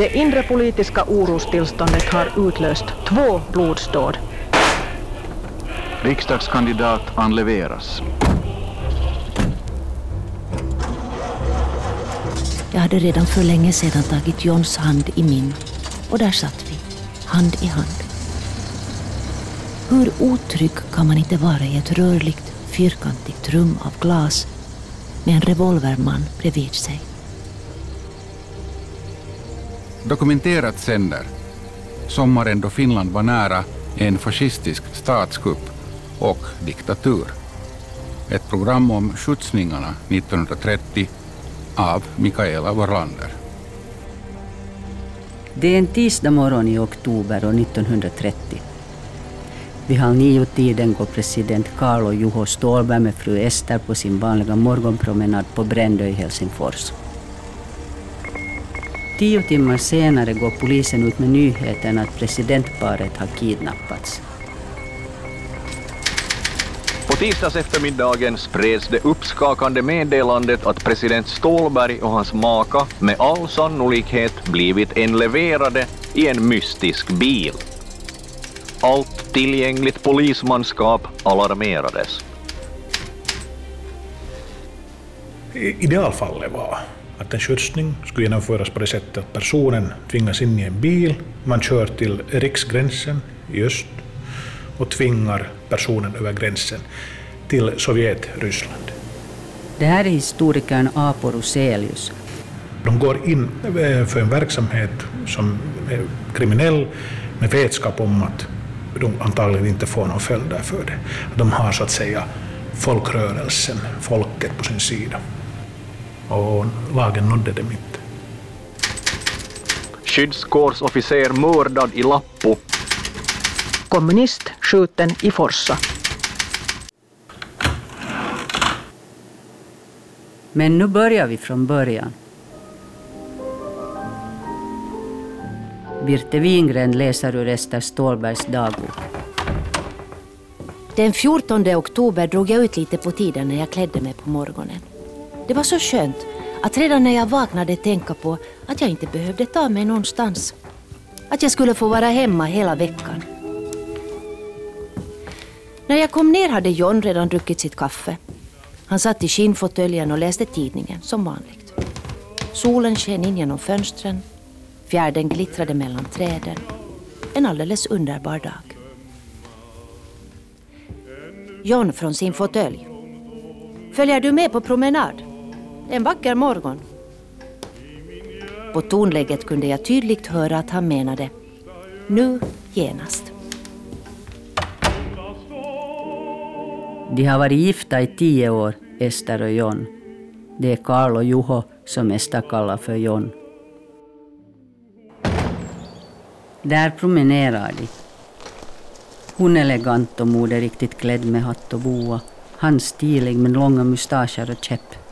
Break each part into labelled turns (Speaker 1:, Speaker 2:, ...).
Speaker 1: Det inre politiska orostillståndet har utlöst två blodsdåd.
Speaker 2: Riksdagskandidat anleveras.
Speaker 3: Jag hade redan för länge sedan tagit Johns hand i min och där satt vi, hand i hand. Hur otrygg kan man inte vara i ett rörligt, fyrkantigt rum av glas med en revolverman bredvid sig?
Speaker 4: Dokumenterat sänder sommaren då Finland var nära en fascistisk statskupp och diktatur. Ett program om skjutsningarna 1930 av Mikaela Varlander.
Speaker 5: Det är en tisdag morgon i oktober år 1930. Vid halv nio-tiden går president Carlo Juho Ståhlberg med fru Ester på sin vanliga morgonpromenad på Brändö i Helsingfors. Tio timmar senare går polisen ut med nyheten att presidentparet har kidnappats.
Speaker 6: På tisdagseftermiddagen spreds det uppskakande meddelandet att president Ståhlberg och hans maka med all sannolikhet blivit enleverade i en mystisk bil. Allt tillgängligt polismanskap alarmerades.
Speaker 7: Idealfallet var att en skjutsning skulle genomföras på det sättet att personen tvingas in i en bil, man kör till riksgränsen i öst och tvingar personen över gränsen till Sovjet-Ryssland.
Speaker 5: Det här är historikern Apo Roselius.
Speaker 7: De går in för en verksamhet som är kriminell med vetskap om att de antagligen inte får någon följd för det. De har så att säga folkrörelsen, folket på sin sida. Och lagen nådde dem inte.
Speaker 6: Skyddskårsofficer mördad i Lappo.
Speaker 1: Kommunist skjuten i Forsa.
Speaker 5: Men nu börjar vi från början. Birte Wingren läser ur Ester Ståhlbergs dagbok.
Speaker 3: Den 14 oktober drog jag ut lite på tiden när jag klädde mig på morgonen. Det var så skönt att redan när jag vaknade tänka på att jag inte behövde ta mig någonstans. Att jag skulle få vara hemma hela veckan. När jag kom ner hade John redan druckit sitt kaffe. Han satt i skinnfåtöljen och läste tidningen som vanligt. Solen sken in genom fönstren. Fjärden glittrade mellan träden. En alldeles underbar dag. John från sin fåtölj. Följer du med på promenad? En vacker morgon. På tonläget kunde jag tydligt höra att han menade nu genast.
Speaker 5: De har varit gifta i tio år, Ester och John. Det är Karl och Juho som Ester kallar för John. Där promenerar de. Hon elegant och moderiktigt klädd med hatt och boa. Han stilig med långa mustascher och käpp.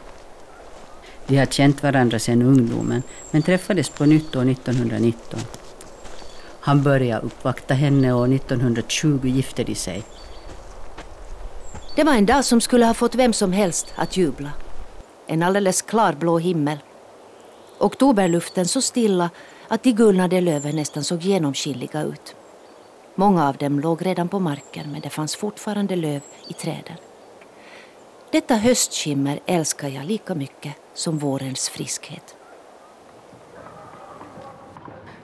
Speaker 5: De har känt varandra sedan ungdomen men träffades på nytt år 1919. Han började uppvakta henne och 1920 gifte de sig.
Speaker 3: Det var en dag som skulle ha fått vem som helst att jubla. En alldeles klar blå himmel. Oktoberluften så stilla att de gulnade löven nästan såg genomskinliga ut. Många av dem låg redan på marken men det fanns fortfarande löv i träden. Detta höstskimmer älskar jag lika mycket som vårens friskhet.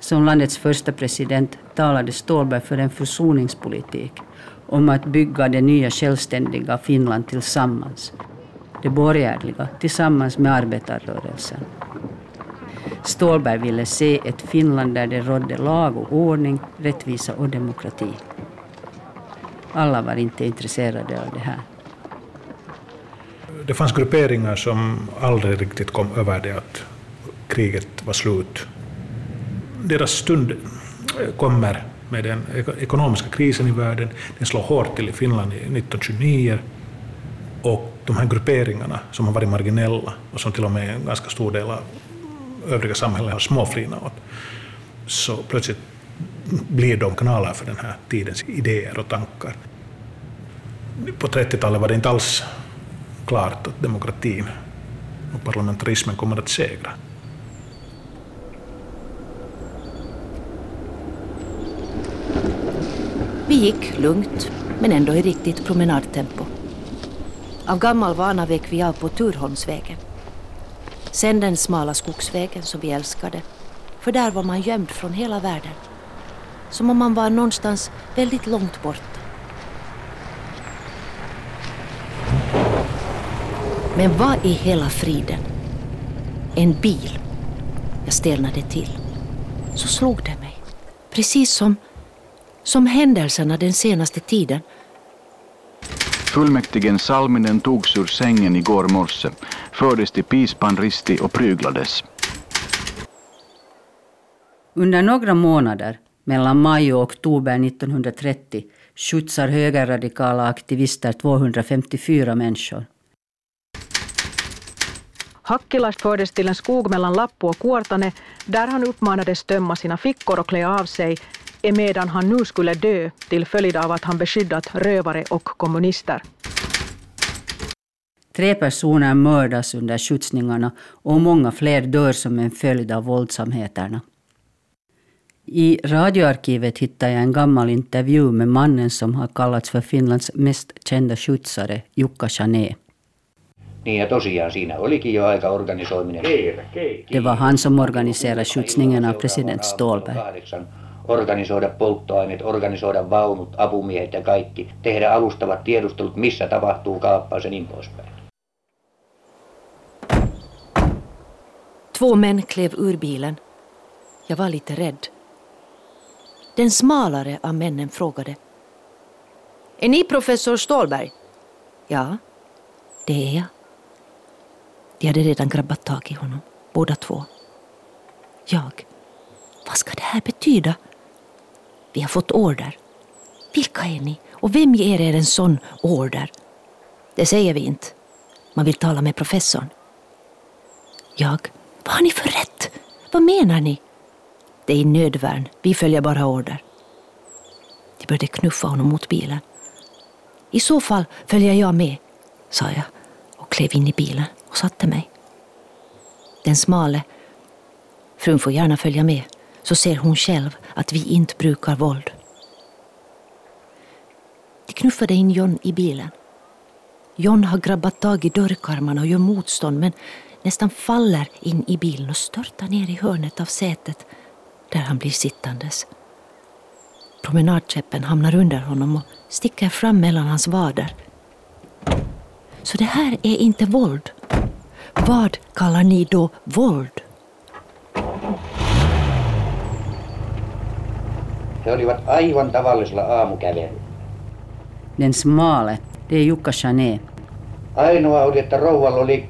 Speaker 5: Som landets första president talade Ståhlberg för en försoningspolitik om att bygga det nya självständiga Finland tillsammans. Det borgerliga tillsammans med arbetarrörelsen. Ståhlberg ville se ett Finland där det rådde lag och ordning, rättvisa och demokrati. Alla var inte intresserade av det här.
Speaker 7: Det fanns grupperingar som aldrig riktigt kom över det att kriget var slut. Deras stund kommer med den ekonomiska krisen i världen. Den slår hårt till i Finland 1929. Och de här grupperingarna som har varit marginella och som till och med en ganska stor del av övriga samhället har småflinat åt, så plötsligt blir de kanaler för den här tidens idéer och tankar. På 30-talet var det inte alls klart att demokratin och parlamentarismen kommer att segra.
Speaker 3: Vi gick lugnt, men ändå i riktigt promenadtempo. Av gammal vana vek vi av på Turholmsvägen. Sen den smala skogsvägen som vi älskade, för där var man gömd från hela världen. Som om man var någonstans väldigt långt borta. Men vad i hela friden? En bil. Jag stelnade till. Så slog det mig. Precis som, som händelserna den senaste tiden.
Speaker 2: Fullmäktigen Salminen togs ur sängen igår morse, fördes till Pispan Risti och pryglades.
Speaker 5: Under några månader, mellan maj och oktober 1930, skjutsar högerradikala aktivister 254 människor.
Speaker 1: Hackilast fördes till en skog mellan Lappo och Kuortane där han uppmanades tömma sina fickor och klä av sig emedan han nu skulle dö till följd av att han beskyddat rövare och kommunister.
Speaker 5: Tre personer mördas under skjutsningarna och många fler dör som en följd av våldsamheterna. I radioarkivet hittade jag en gammal intervju med mannen som har kallats för Finlands mest kända skjutsare, Jukka Chané.
Speaker 8: Niin ja tosiaan siinä olikin jo aika organisoiminen.
Speaker 5: Det var han som organiserade skjutsningen av president Ståhlberg.
Speaker 8: Organisoida polttoaineet, organisoida vaunut, apumiehet ja kaikki. Tehdä alustavat tiedustelut, missä tapahtuu kaappaus ja niin poispäin.
Speaker 3: Två män klev ur bilen. Jag var lite rädd. Den smalare av männen frågade. Är ni professor Ståhlberg? Ja, det är jag. De hade redan grabbat tag i honom, båda två. Jag. Vad ska det här betyda? Vi har fått order. Vilka är ni? Och vem ger er en sån order? Det säger vi inte. Man vill tala med professorn. Jag. Vad har ni för rätt? Vad menar ni? Det är i nödvärn. Vi följer bara order. De började knuffa honom mot bilen. I så fall följer jag med, sa jag och klev in i bilen och satte mig. Den smale, frun får gärna följa med, så ser hon själv att vi inte brukar våld. De knuffade in John i bilen. John har grabbat tag i dörrkarmarna och gör motstånd men nästan faller in i bilen och störtar ner i hörnet av sätet där han blir sittandes. Promenadkäppen hamnar under honom och sticker fram mellan hans vader. Så det här är inte våld. Vad kallar ni då våld?
Speaker 8: He olivat aivan tavallisella aamukävelyllä.
Speaker 5: Den smale, det är Jukka Chané.
Speaker 8: Ainoa oli, että rouvalla oli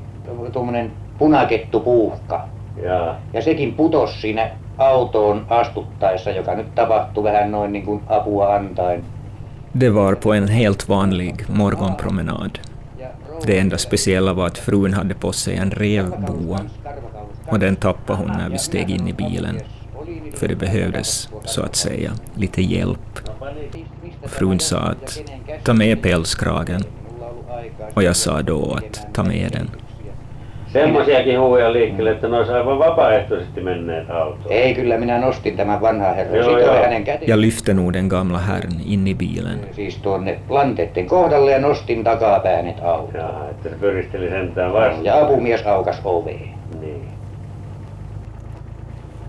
Speaker 8: tuommoinen punakettupuuhka. Ja. ja sekin putosi siinä autoon astuttaessa, joka nyt tapahtui vähän noin niin kuin apua antaen.
Speaker 9: Det var på en helt vanlig morgonpromenad. Det enda speciella var att frun hade på sig en revboa och den tappade hon när vi steg in i bilen. För det behövdes, så att säga, lite hjälp. Frun sa att ta med pälskragen och jag sa då att ta med den.
Speaker 10: Semmoisiakin huuja liikkeelle, että ne olisi aivan vapaaehtoisesti menneet autoon.
Speaker 8: Ei, kyllä minä nostin tämän vanhan herran.
Speaker 10: Joo, joo.
Speaker 8: hänen käteen.
Speaker 9: Jag lyfte nog den gamla herrn in i bilen.
Speaker 8: Siis tuonne lanteiden kohdalle ja nostin takapäänet autoon.
Speaker 10: Jaa, että se pyristeli sentään vastaan.
Speaker 8: Ja apumies aukas oveen.
Speaker 10: Niin.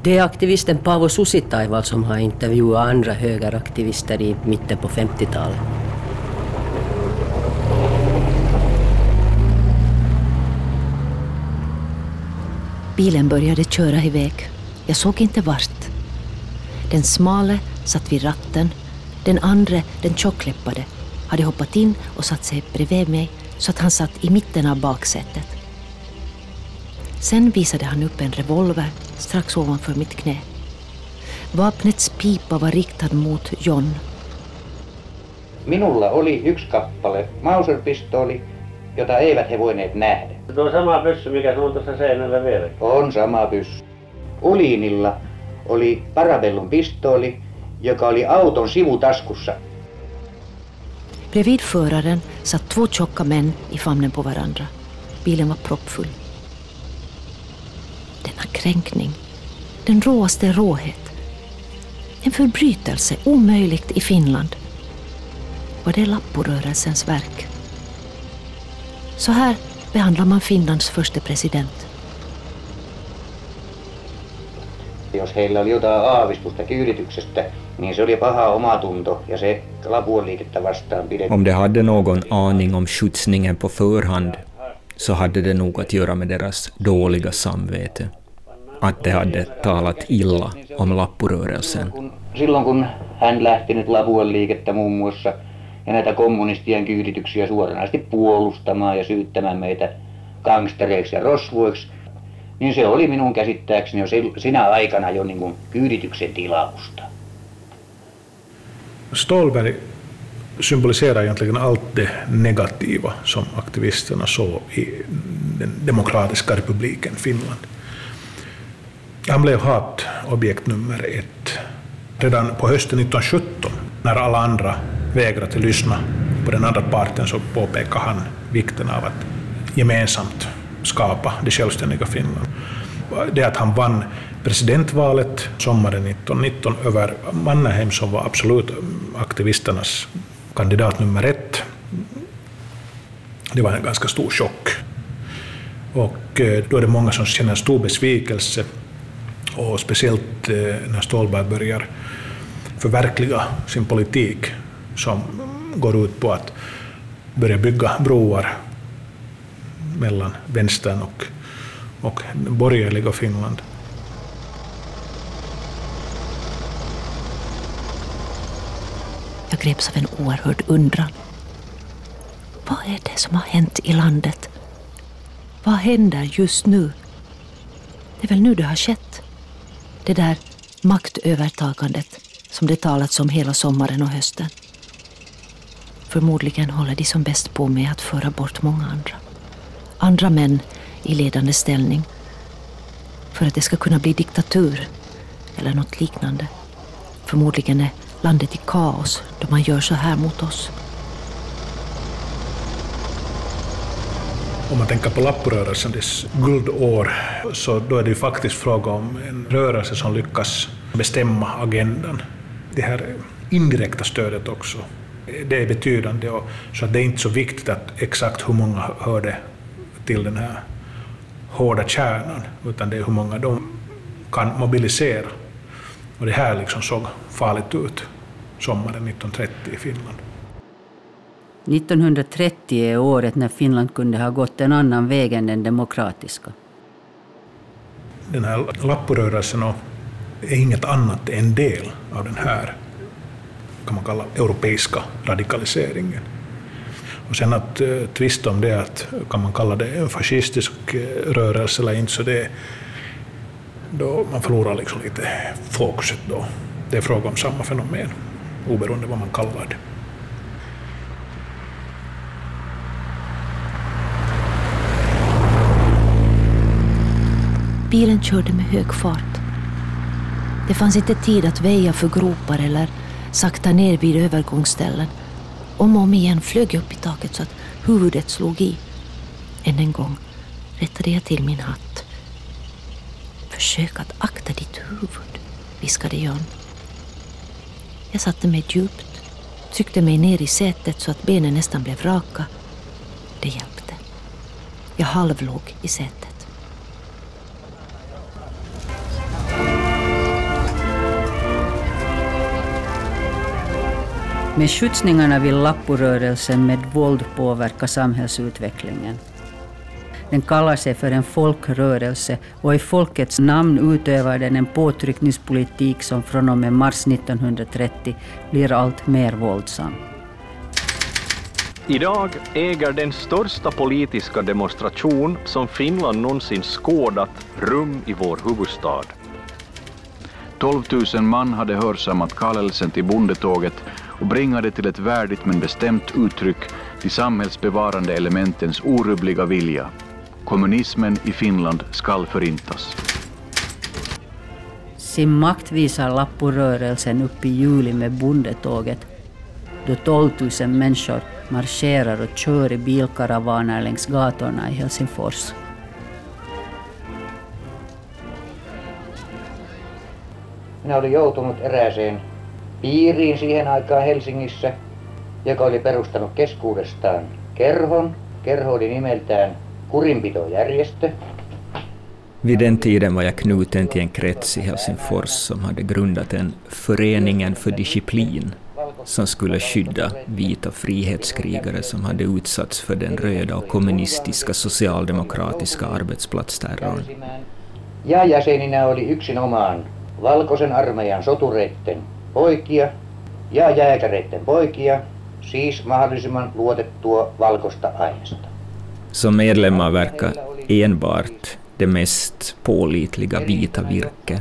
Speaker 11: Det är aktivisten Paavo Susitaival som har intervjuat andra högeraktivister i mitten på 50-talet.
Speaker 3: Bilen började köra iväg. Jag såg inte vart. Den smale satt vid ratten. Den andra, den tjockläppade, hade hoppat in och satt sig bredvid mig så att han satt i mitten av baksätet. Sen visade han upp en revolver strax ovanför mitt knä. Vapnets pipa var riktad mot John.
Speaker 8: Minulla oli yksi kappale Mauser-pistooli, jota eivät he voineet nähdä.
Speaker 10: Tuo sama pyssy, mikä sun on tuossa seinällä vielä.
Speaker 8: On sama pyssy. Uliinilla oli Parabellum pistooli, joka oli auton sivutaskussa.
Speaker 3: Bredvid föraren satt två tjocka män i famnen på varandra. Bilen var proppfull. Denna kränkning, den råaste råhet. En förbrytelse omöjligt i Finland. var det Lapporörelsens verk. Så här behandlar man Finlands första president.
Speaker 8: Jos heillä oli jotain aavistusta kyydityksestä, niin se oli paha omatunto ja se Lapuan-liikettä vastaan pidettiin.
Speaker 9: Om de hade någon aning om skjutsningen på förhand så hade det nog att göra med deras dåliga samvete. Att de hade talat illa om Lappurörelsen.
Speaker 8: Silloin kun hän lähti nyt Lapuan liikettä muun muassa ja näitä kommunistien kyydityksiä suoranaisesti puolustamaan ja syyttämään meitä gangstereiksi ja rosvoiksi, niin se oli minun käsittääkseni jo sinä aikana jo niin kuin kyydityksen tilausta.
Speaker 7: Stolberg symboliserar egentligen allt det negativa som aktivisterna såg i den demokratiska republiken Finland. Han blev hatobjekt nummer ett. Redan på hösten 1917, när alla andra vägrat lyssna på den andra parten, så påpekar han vikten av att gemensamt skapa det självständiga Finland. Det att han vann presidentvalet sommaren 1919 över Mannerheim som var absolut aktivisternas kandidat nummer ett. Det var en ganska stor chock. Och eh, då är det många som känner stor besvikelse och speciellt eh, när Ståhlberg börjar förverkliga sin politik som går ut på att börja bygga broar mellan vänstern och, och borgerliga Finland.
Speaker 3: Jag greps av en oerhörd undran. Vad är det som har hänt i landet? Vad händer just nu? Det är väl nu det har skett? Det där maktövertagandet som det talats om hela sommaren och hösten. Förmodligen håller de som bäst på med att föra bort många andra. Andra män i ledande ställning. För att det ska kunna bli diktatur eller något liknande. Förmodligen är landet i kaos då man gör så här mot oss.
Speaker 7: Om man tänker på lapprörelsen, dess guldår, så då är det ju faktiskt fråga om en rörelse som lyckas bestämma agendan. Det här indirekta stödet också, det är betydande, och så att det är inte så viktigt att exakt hur många hörde till den här hårda kärnan, utan det är hur många de kan mobilisera. Och det här liksom såg farligt ut sommaren 1930 i Finland.
Speaker 5: 1930 är året när Finland kunde ha gått en annan väg än den demokratiska.
Speaker 7: Den här Lapporörelsen är inget annat än en del av den här, kan man kalla, europeiska radikaliseringen. Och sen att eh, uh, tvista om det, att, kan man kalla det en fascistisk eh, rörelse eller inte, så det då man förlorar liksom lite fokuset då. Det är fråga om samma fenomen, oberoende vad man kallar det.
Speaker 3: Bilen körde med hög fart. Det fanns inte tid att väja för gropar eller sakta ner vid övergångsställen. Om och om igen flög jag upp i taket så att huvudet slog i. Än en gång rättade jag till min hatt. Försök att akta ditt huvud, viskade Jan. Jag satte mig djupt, tryckte mig ner i sätet så att benen nästan blev raka. Det hjälpte. Jag halvlåg i sätet.
Speaker 5: Med skjutsningarna vill Lapporörelsen med våld påverka samhällsutvecklingen. Den kallar sig för en folkrörelse och i folkets namn utövar den en påtryckningspolitik som från och med mars 1930 blir allt mer våldsam.
Speaker 6: Idag äger den största politiska demonstration som Finland någonsin skådat rum i vår huvudstad.
Speaker 2: 12 000 man hade hörsammat kallelsen till bondetåget och bringade till ett värdigt men bestämt uttryck de samhällsbevarande elementens orubbliga vilja. Kommunismen i Finland skall förintas.
Speaker 5: Sin makt visar Lapporörelsen upp i juli med bondetåget då 12 000 människor marscherar och kör i bilkaravaner längs gatorna i Helsingfors.
Speaker 8: Minä olin joutunut erääseen piiriin siihen aikaan Helsingissä. joka oli perustanut keskuudestaan kerhon. Kerho oli nimeltään Kurinpitojärjestö.
Speaker 9: Vid den tiden var jag knuten till en krets i Helsingfors som hade grundat en Föreningen för disciplin som skulle skydda vita frihetskrigare som hade utsatts för den röda och kommunistiska socialdemokratiska arbetsplatsterrorn.
Speaker 8: Ja jäseninä oli yksinomaan valkoisen armeijan sotureitten poikia ja jääkäreitten poikia, siis mahdollisimman luotettua valkoista aineesta.
Speaker 9: Som medlemmar verkar enbart det mest pålitliga vita virke,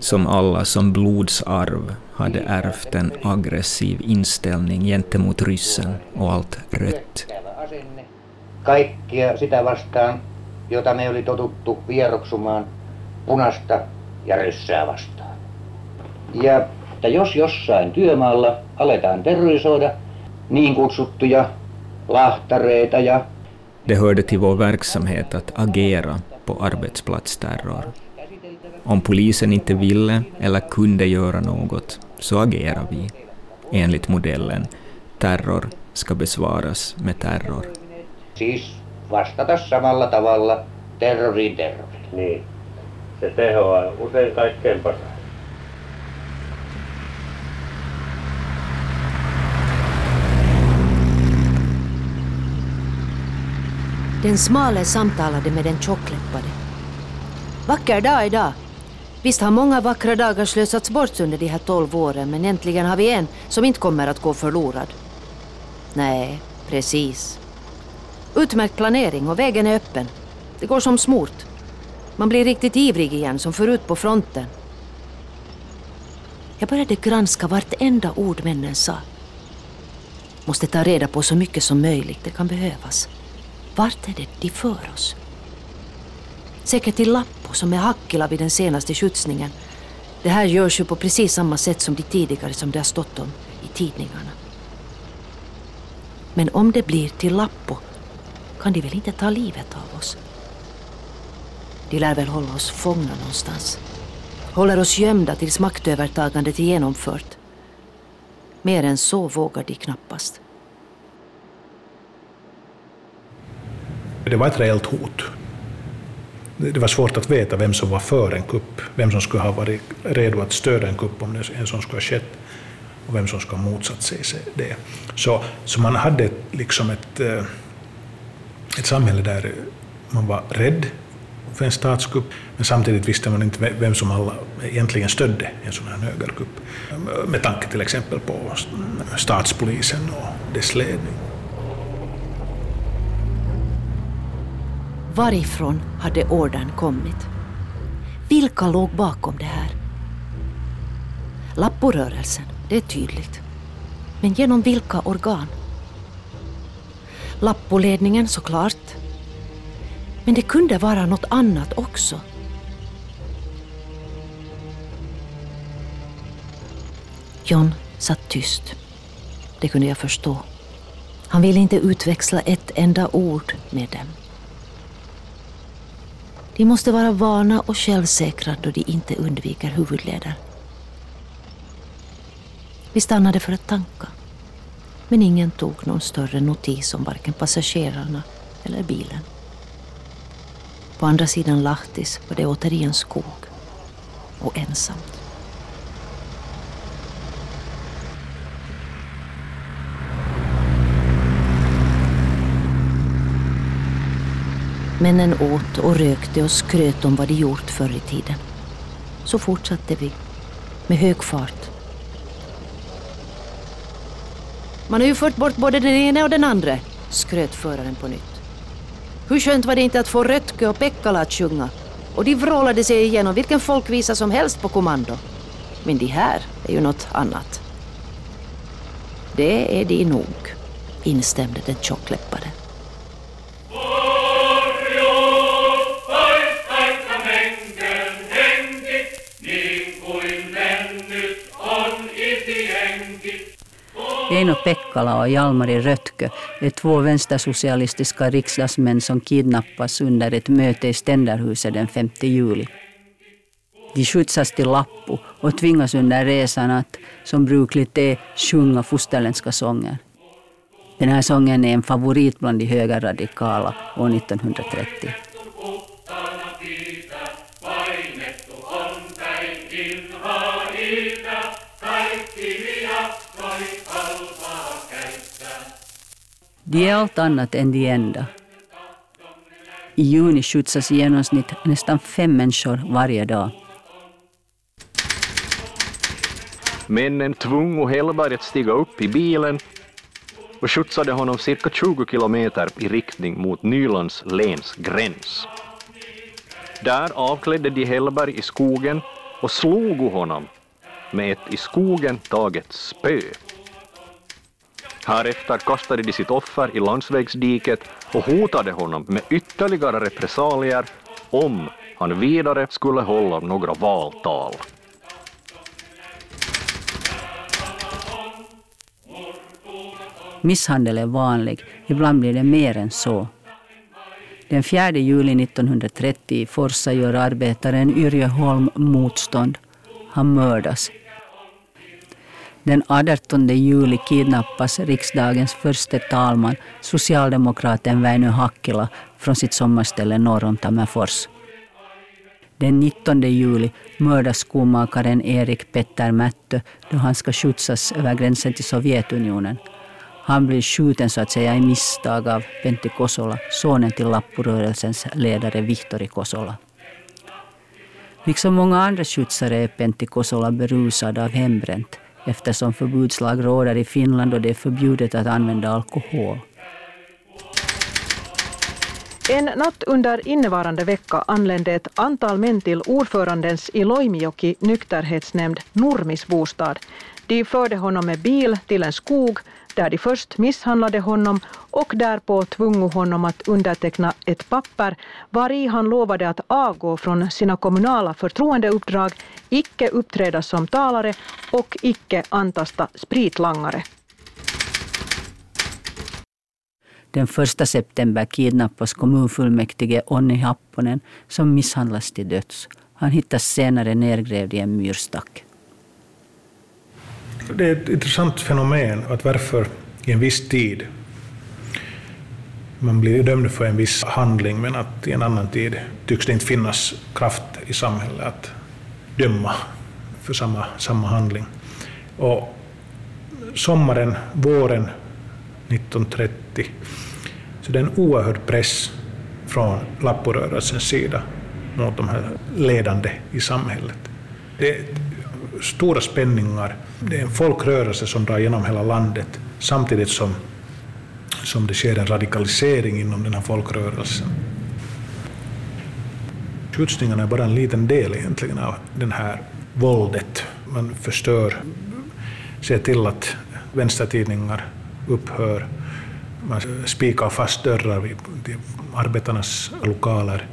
Speaker 9: som alla som blodsarv hade ärvt en aggressiv inställning gentemot ryssen och allt rött.
Speaker 8: Kaikkia sitä vastaan, jota me oli totuttu vieroksumaan punasta ja ryssää vastaan. Ja että jos jossain työmaalla aletaan terrorisoida niin kutsuttuja lahtareita ja
Speaker 9: Det hörde till vår verksamhet att agera på arbetsplatsterror. Om polisen inte ville eller kunde göra något så agerar vi enligt modellen terror ska besvaras med terror.
Speaker 8: Siis vastata samalla tavalla terroriin terroriin.
Speaker 10: Niin. Se tehoaa usein kaikkein parhaiten.
Speaker 3: Den smale samtalade med den tjockläppade. Vacker dag idag. Visst har många vackra dagar slösats bort under de här tolv åren men äntligen har vi en som inte kommer att gå förlorad. Nej, precis. Utmärkt planering och vägen är öppen. Det går som smort. Man blir riktigt ivrig igen som förut på fronten. Jag började granska vartenda ord männen sa. Måste ta reda på så mycket som möjligt, det kan behövas. Vart är det de för oss? Säkert till Lappo som är Hakkila vid den senaste skjutsningen. Det här görs ju på precis samma sätt som de tidigare som det har stått om i tidningarna. Men om det blir till Lappo kan de väl inte ta livet av oss? De lär väl hålla oss fångna någonstans. Håller oss gömda tills maktövertagandet är genomfört. Mer än så vågar de knappast.
Speaker 7: Det var ett reellt hot. Det var svårt att veta vem som var för en kupp, vem som skulle ha varit redo att stödja en kupp om en sån skulle ha skett och vem som skulle ha motsatt sig det. Så, så man hade liksom ett, eh, ett samhälle där man var rädd för en statskupp, men samtidigt visste man inte vem som alla egentligen stödde en sån här högerkupp. Med tanke till exempel på statspolisen och dess ledning.
Speaker 3: Varifrån hade ordern kommit? Vilka låg bakom det här? Lapporörelsen, det är tydligt. Men genom vilka organ? Lappoledningen såklart. Men det kunde vara något annat också. John satt tyst. Det kunde jag förstå. Han ville inte utväxla ett enda ord med dem. De måste vara vana och självsäkra då de inte undviker huvudleder. Vi stannade för att tanka. Men ingen tog någon större notis om varken passagerarna eller bilen. På andra sidan Lahtis var det återigen skog och ensamt. Männen åt och rökte och skröt om vad de gjort förr i tiden. Så fortsatte vi, med hög fart. Man har ju fört bort både den ena och den andra, skröt föraren på nytt. Hur skönt var det inte att få Röttke och Pekkala att sjunga? Och de vrålade sig igenom vilken folkvisa som helst på kommando. Men de här är ju något annat. Det är de nog, instämde den tjockläppade.
Speaker 5: Eino Pekkala och Jalmari e. Rötkö är två vänstersocialistiska riksdagsmän som kidnappas under ett möte i Ständerhuset den 5 juli. De skjutsas till Lappo och tvingas under resan att, som brukligt är, sjunga fosterländska sånger. Den här sången är en favorit bland de högerradikala år 1930. De är allt annat än de enda. I juni skjutsas i genomsnitt nästan fem människor varje dag.
Speaker 6: Männen tvung Hellberg att stiga upp i bilen och skjutsade honom cirka 20 kilometer i riktning mot Nylands läns gräns. Där avklädde de Hellberg i skogen och slog honom med ett i skogen taget spö. Härefter kastade de sitt offer i landsvägsdiket och hotade honom med ytterligare repressalier om han vidare skulle hålla några valtal.
Speaker 5: Misshandel är vanlig, ibland blir det mer än så. Den 4 juli 1930 i Forsa gör arbetaren Yrjö Holm motstånd. Han mördas. Den 18 juli kidnappas riksdagens första talman, socialdemokraten Väinö Hakkila, från sitt sommarställe norr om Tammerfors. Den 19 juli mördas skomakaren Erik Petter Mättö då han ska skjutsas över gränsen till Sovjetunionen. Han blir skjuten så att säga i misstag av Pentti Kosola, sonen till Lapporörelsens ledare Vihtori Kosola. Liksom många andra skjutsare är Pentti Kosola berusad av hembränt eftersom förbudslag råder i Finland och det är förbjudet att använda alkohol.
Speaker 1: En natt under innevarande vecka anlände ett antal män till ordförandens i Loimijoki nykterhetsnämnd Nurmis bostad. De förde honom med bil till en skog där de först misshandlade honom och därpå tvungo honom att underteckna ett papper var i han lovade att avgå från sina kommunala förtroendeuppdrag, icke uppträda som talare och icke antasta spritlangare.
Speaker 5: Den 1 september kidnappas kommunfullmäktige Onni Happonen som misshandlas till döds. Han hittas senare nergrävd i en myrstack.
Speaker 7: Det är ett intressant fenomen att varför i en viss tid man blir dömd för en viss handling men att i en annan tid tycks det inte finnas kraft i samhället att döma för samma, samma handling. Och sommaren, våren 1930 så det är en oerhörd press från Lapporörelsens sida mot de här ledande i samhället. Det är stora spänningar. Det är en folkrörelse som drar genom hela landet samtidigt som, som det sker en radikalisering inom den här folkrörelsen. Skjutsningarna är bara en liten del egentligen av det här våldet. Man förstör, ser till att vänstertidningar upphör, man spikar fast dörrar vid arbetarnas lokaler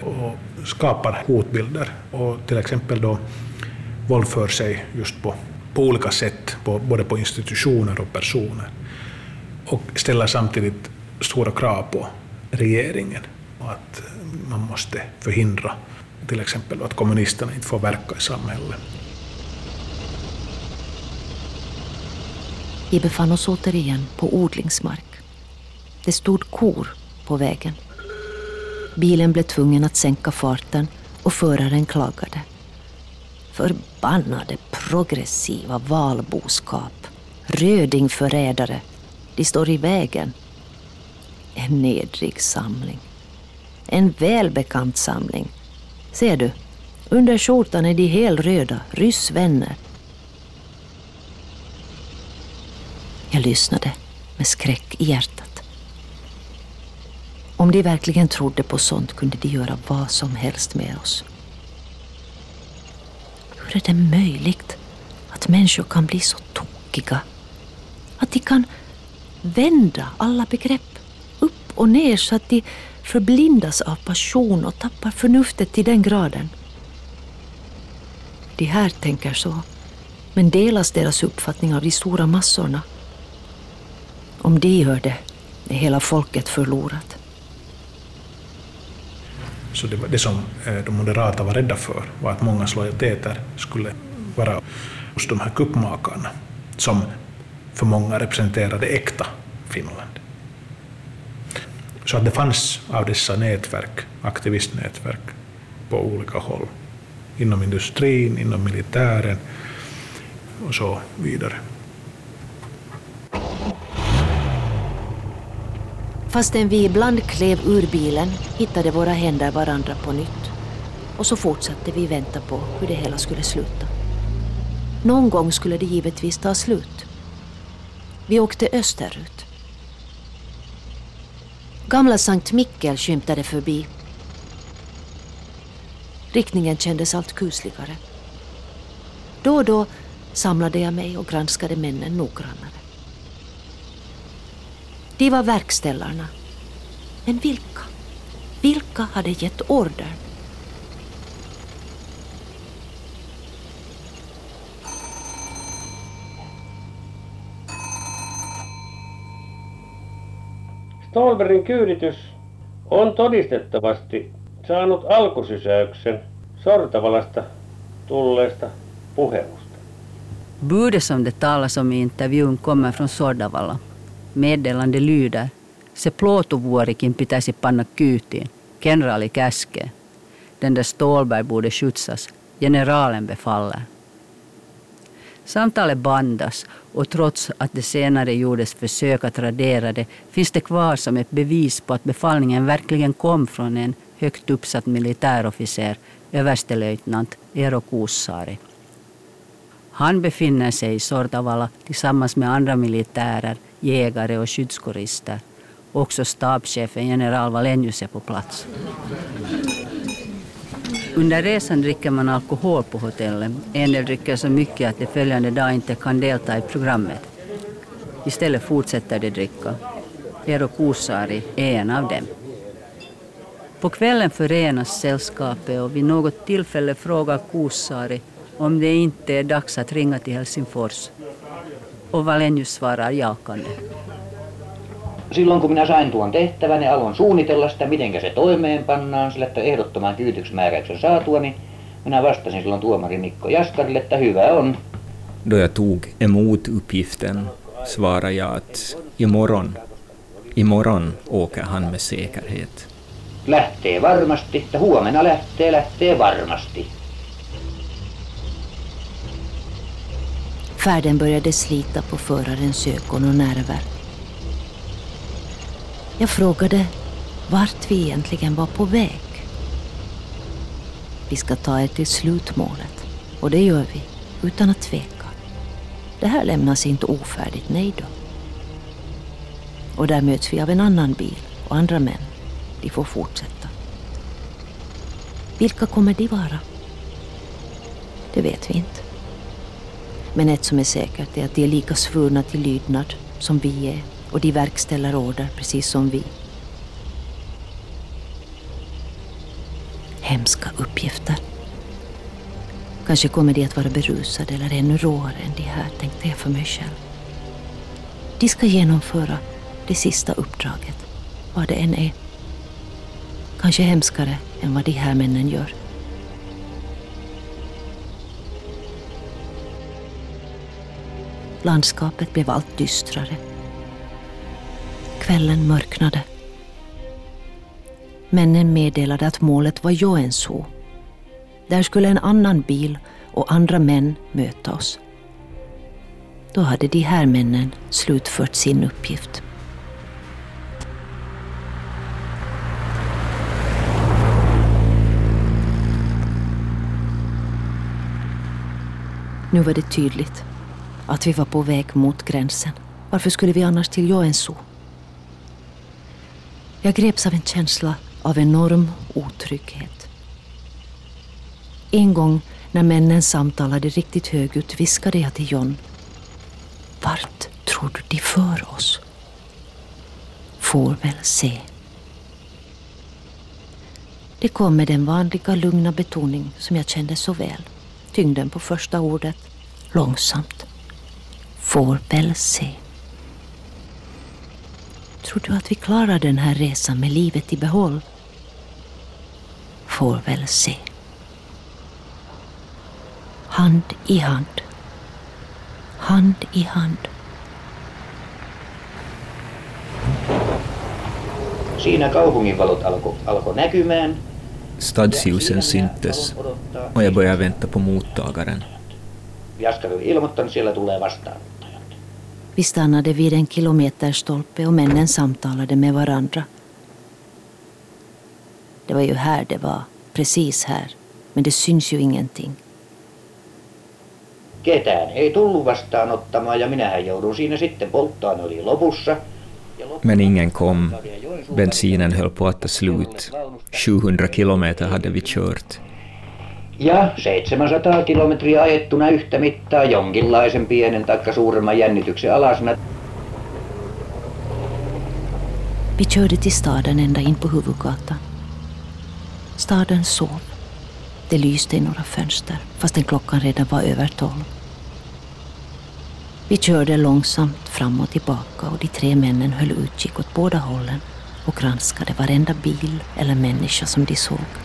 Speaker 7: och skapar hotbilder. Och till exempel då våldför sig just på, på olika sätt, på, både på institutioner och personer. Och ställer samtidigt stora krav på regeringen att eh, man måste förhindra till exempel att kommunisterna inte får verka i samhället.
Speaker 3: Vi befann oss återigen på odlingsmark. Det stod kor på vägen. Bilen blev tvungen att sänka farten och föraren klagade. Förbannade progressiva valboskap. Rödingförrädare. De står i vägen. En nedrig samling. En välbekant samling. Ser du? Under skjortan är de helröda, ryssvänner. Jag lyssnade med skräck i hjärtat. Om de verkligen trodde på sånt kunde de göra vad som helst med oss. Hur är det möjligt att människor kan bli så tokiga? Att de kan vända alla begrepp upp och ner så att de förblindas av passion och tappar förnuftet till den graden. De här tänker så, men delas deras uppfattning av de stora massorna? Om de gör det är hela folket förlorat.
Speaker 7: Så det, det som eh, de moderata var rädda för var att mångas lojaliteter skulle vara hos de här kuppmakarna som för många representerade äkta Finland. Så att det fanns av dessa nätverk, aktivistnätverk på olika håll. Inom industrin, inom militären och så vidare.
Speaker 3: Fastän vi ibland klev ur bilen hittade våra händer varandra på nytt. Och så fortsatte vi vänta på hur det hela skulle sluta. Någon gång skulle det givetvis ta slut. Vi åkte österut. Gamla Sankt Mikkel skymtade förbi. Riktningen kändes allt kusligare. Då och då samlade jag mig och granskade männen noggrannare. De var verkställarna. Men vilka? Vilka hade gett order?
Speaker 10: Stolberin kyyditys on todistettavasti saanut alkusysäyksen Sortavalasta tulleesta puhelusta.
Speaker 5: Budet som det talas om i intervjun kommer från Sordavala. Meddelande lyder Se plåtovuorikin pitäisi panna kyytiin. Kenraali käskee. Den där Stålberg borde skjutsas. Generalen befaller. Samtalet bandas och trots att det senare gjordes försök att radera det finns det kvar som ett bevis på att befallningen verkligen kom från en högt uppsatt militärofficer, överstelöjtnant Eero Kuussaari. Han befinner sig i Sortavala tillsammans med andra militärer, jägare och skyddskårister. Också stabschefen general Valenius är på plats. Under resan dricker man alkohol på hotellet. En del dricker så mycket att de följande dag inte kan delta i programmet. Istället fortsätter de dricka. Eero Kuusari är en av dem. På kvällen förenas sällskapet och vid något tillfälle frågar Kuusari om det inte är dags att ringa till Helsingfors. Och Valenius svarar jakande.
Speaker 8: Silloin kun minä sain tuon tehtävän ja aloin suunnitella sitä, miten se toimeenpannaan, sillä että ehdottoman kyytyksmääräyksen saatua, niin minä vastasin silloin tuomari Mikko Jaskarille, että hyvä on.
Speaker 9: Då jag tog emot uppgiften svarade jag att imorgon, imorgon åker han med säkerhet.
Speaker 8: Lähtee varmasti, että huomenna lähtee, lähtee varmasti.
Speaker 3: Färden började slita på förarens ögon och nerver. Jag frågade vart vi egentligen var på väg. Vi ska ta er till slutmålet. Och det gör vi, utan att tveka. Det här lämnas inte ofärdigt, nej då. Och där möts vi av en annan bil och andra män. De får fortsätta. Vilka kommer de vara? Det vet vi inte. Men ett som är säkert är att de är lika svurna till lydnad som vi är och de verkställer order precis som vi. Hemska uppgifter. Kanske kommer de att vara berusade eller ännu råare än de här, tänkte jag för mig själv. De ska genomföra det sista uppdraget, vad det än är. Kanske hemskare än vad de här männen gör. Landskapet blev allt dystrare. Kvällen mörknade. Männen meddelade att målet var Joensuu. Där skulle en annan bil och andra män möta oss. Då hade de här männen slutfört sin uppgift. Nu var det tydligt att vi var på väg mot gränsen. Varför skulle vi annars till Joensuu? Jag greps av en känsla av enorm otrygghet. En gång när männen samtalade riktigt högljutt viskade jag till John. Vart tror du de för oss? Får väl se. Det kom med den vanliga lugna betoning som jag kände så väl. Tyngden på första ordet, långsamt. Får väl se. Tror du att vi klarar den här resan med livet i behåll? Får väl se. Hand i hand. Hand i hand.
Speaker 8: Siinä kaupunginvalot alkoi alko näkymään.
Speaker 9: Stadsljusen syntes och jag började vänta på mottagaren.
Speaker 8: Jaskari oli ilmoittanut, siellä tulee vastaanottajat.
Speaker 3: Vi stannade vid en kilometerstolpe och männen samtalade med varandra. Det var ju här det var, precis här. Men det syns ju ingenting.
Speaker 8: Ketään ei tullut vastaanottamaan ja minähän joudun siinä sitten, polttoaine oli lopussa.
Speaker 9: Men ingen kom. Bensinen höll på att ta slut. 700 kilometer hade vi kört.
Speaker 8: Ja 700 kilometriä ajettuna yhtä mittaa jonkinlaisen pienen taikka suuremman jännityksen alasena.
Speaker 3: Vi körde till staden ända in på huvudgatan. Staden sov. Det lyste i några fönster fastän klockan redan var över tolv. Vi körde långsamt fram och tillbaka och de tre männen höll utkik åt båda hållen och granskade varenda bil eller människa som de såg.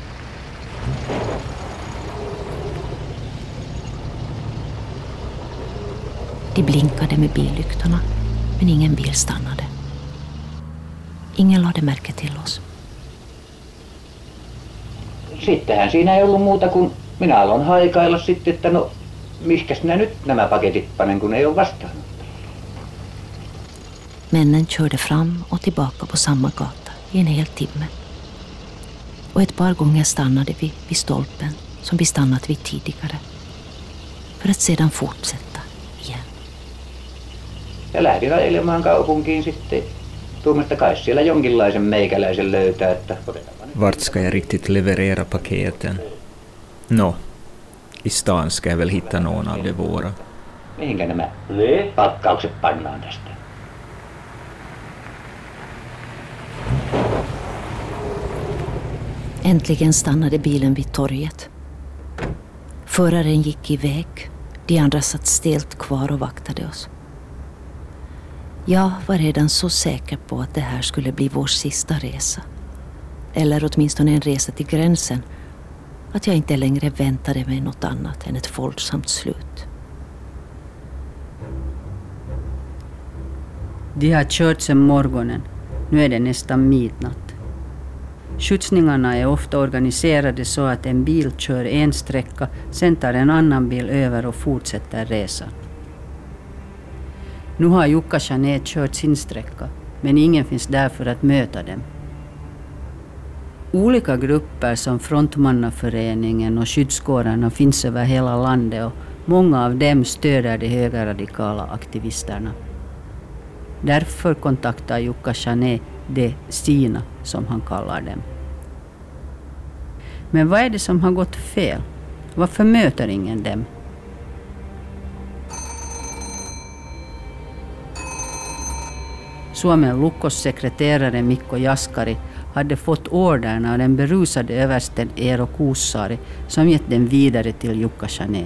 Speaker 3: De blinkade med billyktorna, men ingen bil stannade. Ingen lade märke till oss.
Speaker 8: Sittenhän siinä ei ollut muuta kuin minä aloin haikailla sitten, että no mihkäs minä nyt nämä paketit panen, kun ei ole vastaanottajia.
Speaker 3: Männen körde fram och tillbaka på samma gata i en hel timme. Och ett par gånger stannade vi vid stolpen som vi stannat vid tidigare. För att sedan fortsätta.
Speaker 8: Ja lähdin ajelemaan kaupunkiin sitten. Tuomasta kai siellä jonkinlaisen meikäläisen löytää, että.
Speaker 9: Vart ska jag riktigt leverera paketen? Nå, i stan ska jag väl hitta någon av de våra.
Speaker 8: Mihinkä nämä
Speaker 10: Niin?
Speaker 8: pakkaukset pannaan tästä?
Speaker 3: Äntligen stannade bilen vid torget. Föraren gick iväg. De andra satt stelt kvar och vaktade oss. Jag var redan så säker på att det här skulle bli vår sista resa. Eller åtminstone en resa till gränsen. Att jag inte längre väntade mig något annat än ett våldsamt slut.
Speaker 5: De har kört sedan morgonen. Nu är det nästan midnatt. Skjutsningarna är ofta organiserade så att en bil kör en sträcka, sen tar en annan bil över och fortsätter resan. Nu har Jukka Jeanette kört sin sträcka, men ingen finns där för att möta dem. Olika grupper som Frontmannaföreningen och skyddskårerna finns över hela landet och många av dem stöder de högerradikala aktivisterna. Därför kontaktar Jukka Jeanette de sina, som han kallar dem. Men vad är det som har gått fel? Varför möter ingen dem? Suomen Lukos sekreterare Mikko Jaskari hade fått ordern av den berusade översten Eero Kuussaari som gett den vidare till Jukka Jané.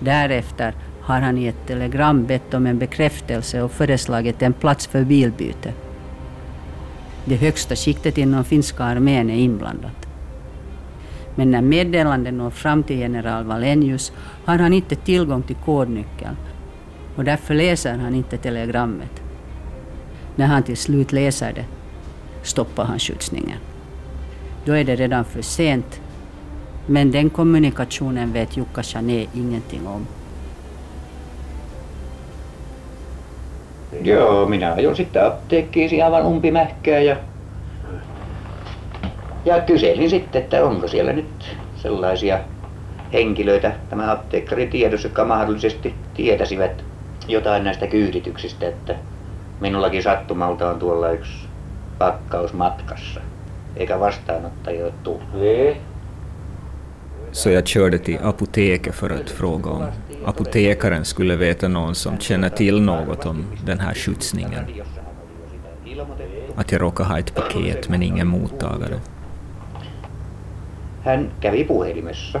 Speaker 5: Därefter har han i ett telegram bett om en bekräftelse och föreslagit en plats för bilbyte. Det högsta skiktet inom finska armén är inblandat. Men när meddelandet når fram till general Valenius har han inte tillgång till kodnyckeln och därför läser han inte telegrammet. När han till slut läser det stoppar han skjutsningen. Då är det redan för sent, men den kommunikationen vet Jukka Jané ingenting om.
Speaker 8: Joo, minä ajoin sitten apteekkiin aivan umpimähkää ja, ja kyselin sitten, että onko siellä nyt sellaisia henkilöitä tämä apteekkari tiedossa, jotka mahdollisesti tietäisivät jotain näistä kyydityksistä, että minullakin sattumalta on tuolla yksi pakkaus matkassa, eikä vastaanottajia ole tullut.
Speaker 9: Så jag körde till apoteket för att fråga om apotekaren skulle veta någon som känner till något om den här skjutsningen. Att jag råkar ha ett paket men ingen mottagare.
Speaker 8: Hän kävi puhelimessa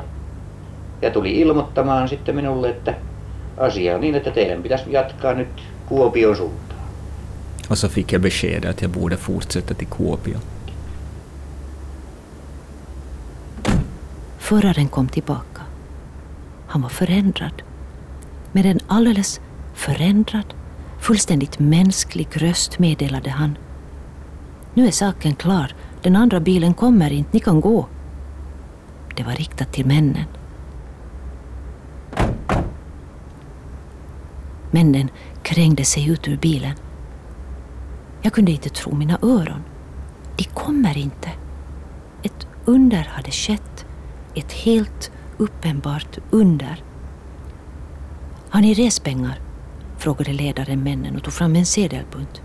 Speaker 8: ja tuli ilmoittamaan sitten minulle, että asia on niin, että teidän pitäisi jatkaa nyt Kuopion suuntaan.
Speaker 9: Och så fick jag beskedet att jag borde fortsätta till Kuopio.
Speaker 3: Föraren kom tillbaka. Han var förändrad. Med en alldeles förändrad, fullständigt mänsklig röst meddelade han. Nu är saken klar. Den andra bilen kommer inte, ni kan gå. Det var riktat till männen. Männen krängde sig ut ur bilen. Jag kunde inte tro mina öron. De kommer inte. Ett under hade skett. Ett helt uppenbart under. Har ni respengar? frågade ledaren männen och tog fram en sedelbunt.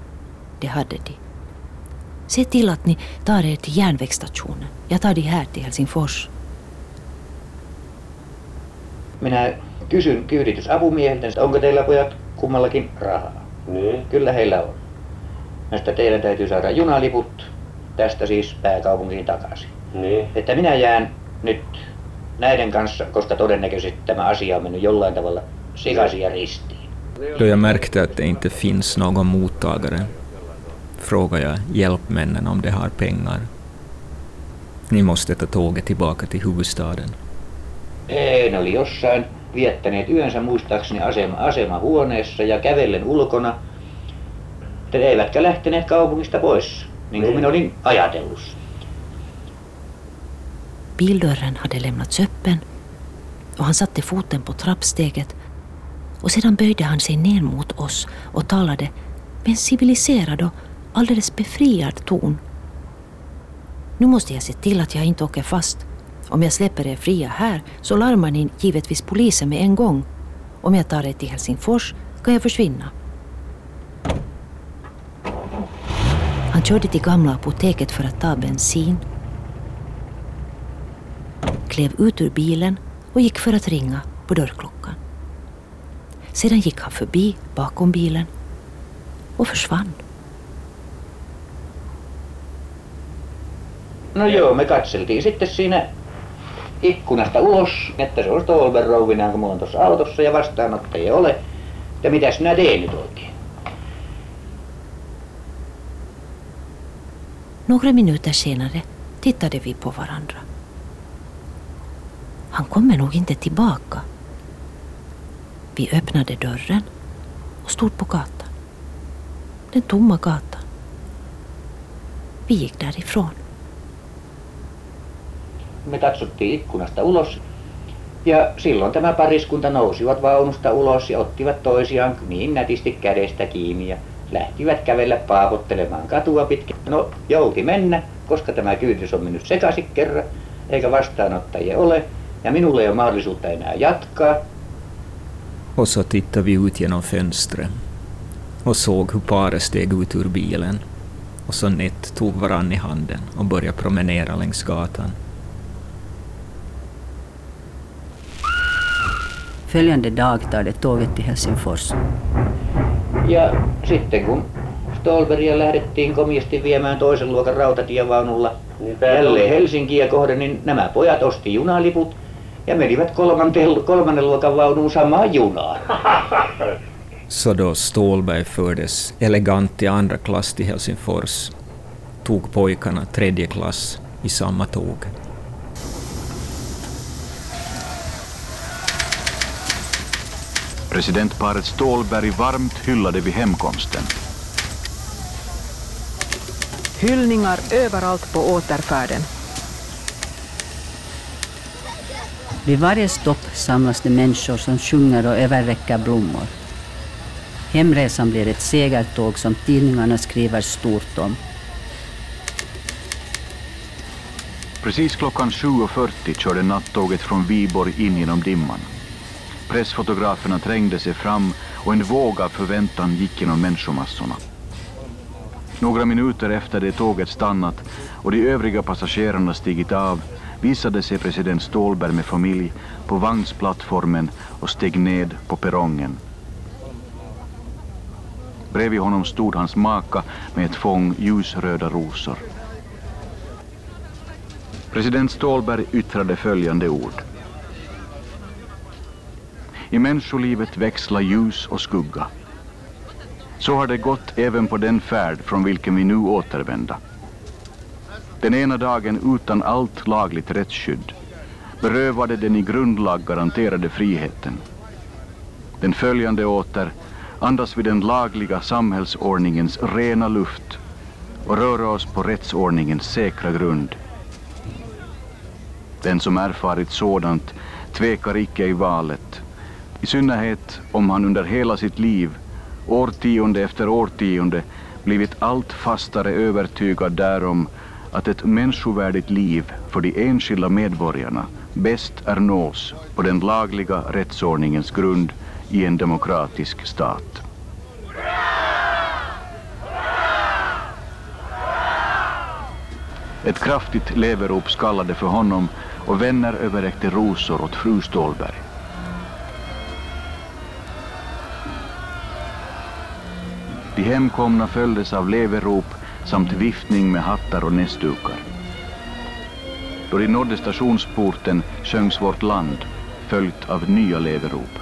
Speaker 3: Det hade de. Se till att ni tar er till järnvägsstationen. Jag tar de här till Helsingfors.
Speaker 8: Minä kysyn kyyditysapumiehiltä, onko teillä pojat kummallakin rahaa.
Speaker 10: Niin.
Speaker 8: Kyllä heillä on. No sitten teidän täytyy saada junaliput tästä siis pääkaupunkiin takaisin.
Speaker 10: Niin.
Speaker 8: Että minä jään nyt näiden kanssa, koska todennäköisesti tämä asia on mennyt jollain tavalla sekaisin ja ristiin.
Speaker 9: Då jag märkte att det inte finns någon mottagare frågade jag hjälpmännen om de har pengar. Ni måste ta tåget tillbaka till huvudstaden.
Speaker 8: Ei, ne oli jossain viettäneet yönsä muistaakseni asema, asemahuoneessa ja kävellen ulkona. Mutta eivätkä lähteneet kaupungista pois, niin kuin minä olin ajatellut.
Speaker 3: Bildörren hade lämnats öppen och han satte foten på trappsteget och sedan böjde han sig ner mot oss och talade med en civiliserad och alldeles befriad ton. Nu måste jag se till att jag inte åker fast. Om jag släpper er fria här så larmar ni givetvis polisen med en gång. Om jag tar er till Helsingfors kan jag försvinna. Han körde till gamla apoteket för att ta bensin, klev ut ur bilen och gick för att ringa på dörrklockan. Sedan gick han förbi bakom bilen och försvann.
Speaker 8: No joo, me katseltiin sitten siinä ikkunasta ulos, että se on Stolber rouvinaan, kun mulla on tuossa autossa ja vastaanottajia ei ole. Ja mitäs minä teen nyt oikein?
Speaker 3: Några minuter senare tittade vi på varandra. Han kommer nog inte tillbaka. Vi öppnade dörren och stod på gatan. Den tomma gatan. Vi gick därifrån.
Speaker 8: Me katsottiin ikkunasta ulos. Ja silloin tämä pariskunta nousivat vaunusta ulos ja ottivat toisiaan niin nätisti kädestä kiinni ja lähtivät kävellä paapottelemaan katua pitkin. No jouti mennä, koska tämä kyyditys on mennyt sekaisin kerran, eikä vastaanottajia ole. Ja minulla ei ole mahdollisuutta enää jatkaa.
Speaker 9: Och så tittade vi ut genom fönstret och såg hur paret steg ut ur bilen och så nätt tog varann i handen och började promenera längs gatan.
Speaker 5: Följande dag tar det tåget till Helsingfors.
Speaker 8: Ja sitten kun Stolberia lähdettiin komiasti viemään toisen luokan rautatievaunulla jälleen Helsinkiä kohden, niin nämä pojat osti junaliput ja menivät kolmanten, kolmannen luokan vaunuun samaan junaan.
Speaker 9: Så då Stålberg fördes elegant i andra klass till Helsingfors tog pojkarna tredje klass i samma tåg.
Speaker 2: Presidentparet Stålberg varmt hyllade vid hemkomsten.
Speaker 1: Hyllningar överallt på återfärden.
Speaker 5: Vid varje stopp samlas det människor som sjunger och överräcker blommor. Hemresan blir ett segertåg som tidningarna skriver stort om.
Speaker 2: Precis klockan 7.40 körde nattåget från Viborg in genom dimman. Pressfotograferna trängde sig fram och en våg av förväntan gick genom människomassorna. Några minuter efter det tåget stannat och de övriga passagerarna stigit av visade sig president Stålberg med familj på vagnsplattformen och steg ned på perrongen. Bredvid honom stod hans maka med ett fång ljusröda rosor. President Stålberg yttrade följande ord. I människolivet växlar ljus och skugga. Så har det gått även på den färd från vilken vi nu återvända. Den ena dagen utan allt lagligt rättsskydd, berövade den i grundlag garanterade friheten. Den följande åter andas vi den lagliga samhällsordningens rena luft och röra oss på rättsordningens säkra grund. Den som erfarit sådant tvekar icke i valet, i synnerhet om han under hela sitt liv, årtionde efter årtionde, blivit allt fastare övertygad därom att ett människovärdigt liv för de enskilda medborgarna bäst är nås på den lagliga rättsordningens grund i en demokratisk stat. Ett kraftigt leverop skallade för honom och vänner överräckte rosor åt fru Stålberg. De hemkomna följdes av leverop samt viftning med hattar och näsdukar. Då de nådde stationsporten sjöngs vårt land, följt av nya leverop.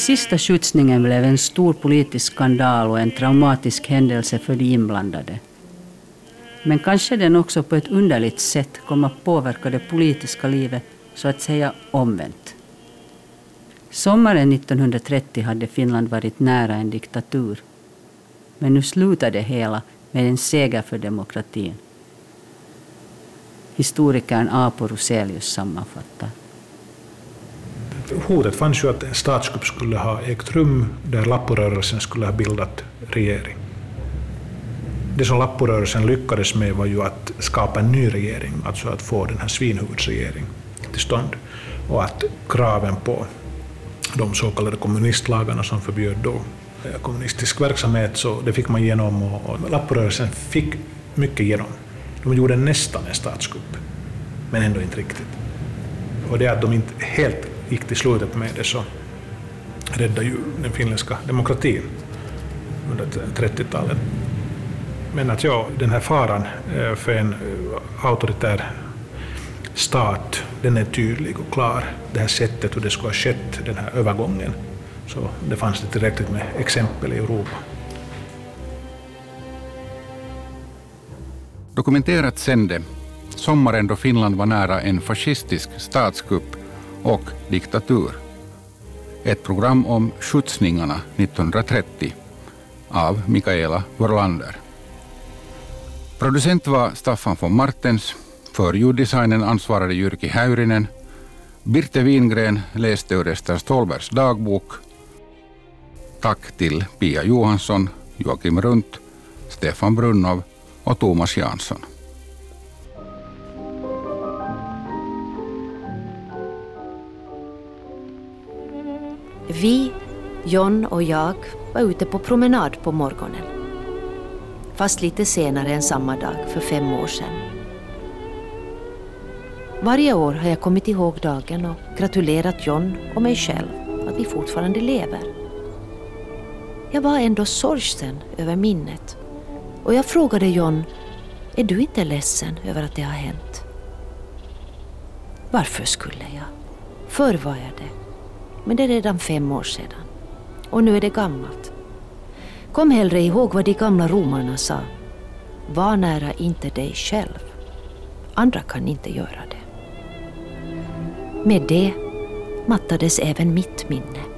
Speaker 5: Sista skjutsningen blev en stor politisk skandal och en traumatisk händelse för de inblandade. Men kanske den också på ett underligt sätt kom att påverka det politiska livet så att säga omvänt. Sommaren 1930 hade Finland varit nära en diktatur. Men nu slutade det hela med en seger för demokratin. Historikern Apo Roselius sammanfattar.
Speaker 7: Hotet fanns ju att en statskupp skulle ha ägt rum där Lapporörelsen skulle ha bildat regering. Det som Lapporörelsen lyckades med var ju att skapa en ny regering, alltså att få den här svinhuvudsregering till stånd. Och att kraven på de så kallade kommunistlagarna som förbjöd då eh, kommunistisk verksamhet, så det fick man igenom och, och Lapporörelsen fick mycket igenom. De gjorde nästan en statskupp, men ändå inte riktigt. Och det att de inte helt gick till slutet med det så räddade ju den finländska demokratin under 30-talet. Men att ja, den här faran eh, för en eh, auktoritär stat, den är tydlig och klar. Det här sättet hur det skulle ha skett, den här övergången. Så det fanns det tillräckligt med exempel i Europa.
Speaker 4: Dokumenterat sände sommaren då Finland var nära en fascistisk statskupp och diktatur. Ett program om skjutsningarna 1930 av Mikaela Vorlander. Producent var Staffan von Martens. För ljuddesignen ansvarade Jyrki Häyrinen. Birte Wingren läste ur Ester Stålbergs dagbok. Tack till Pia Johansson, Joakim Runt, Stefan Brunnov och Thomas Jansson.
Speaker 3: Vi, John och jag, var ute på promenad på morgonen. Fast lite senare än samma dag för fem år sedan. Varje år har jag kommit ihåg dagen och gratulerat John och mig själv att vi fortfarande lever. Jag var ändå sorgsen över minnet och jag frågade John, är du inte ledsen över att det har hänt? Varför skulle jag? Förr var jag det. Men det är redan fem år sedan. Och nu är det gammalt. Kom hellre ihåg vad de gamla romarna sa. Var nära inte dig själv. Andra kan inte göra det. Med det mattades även mitt minne.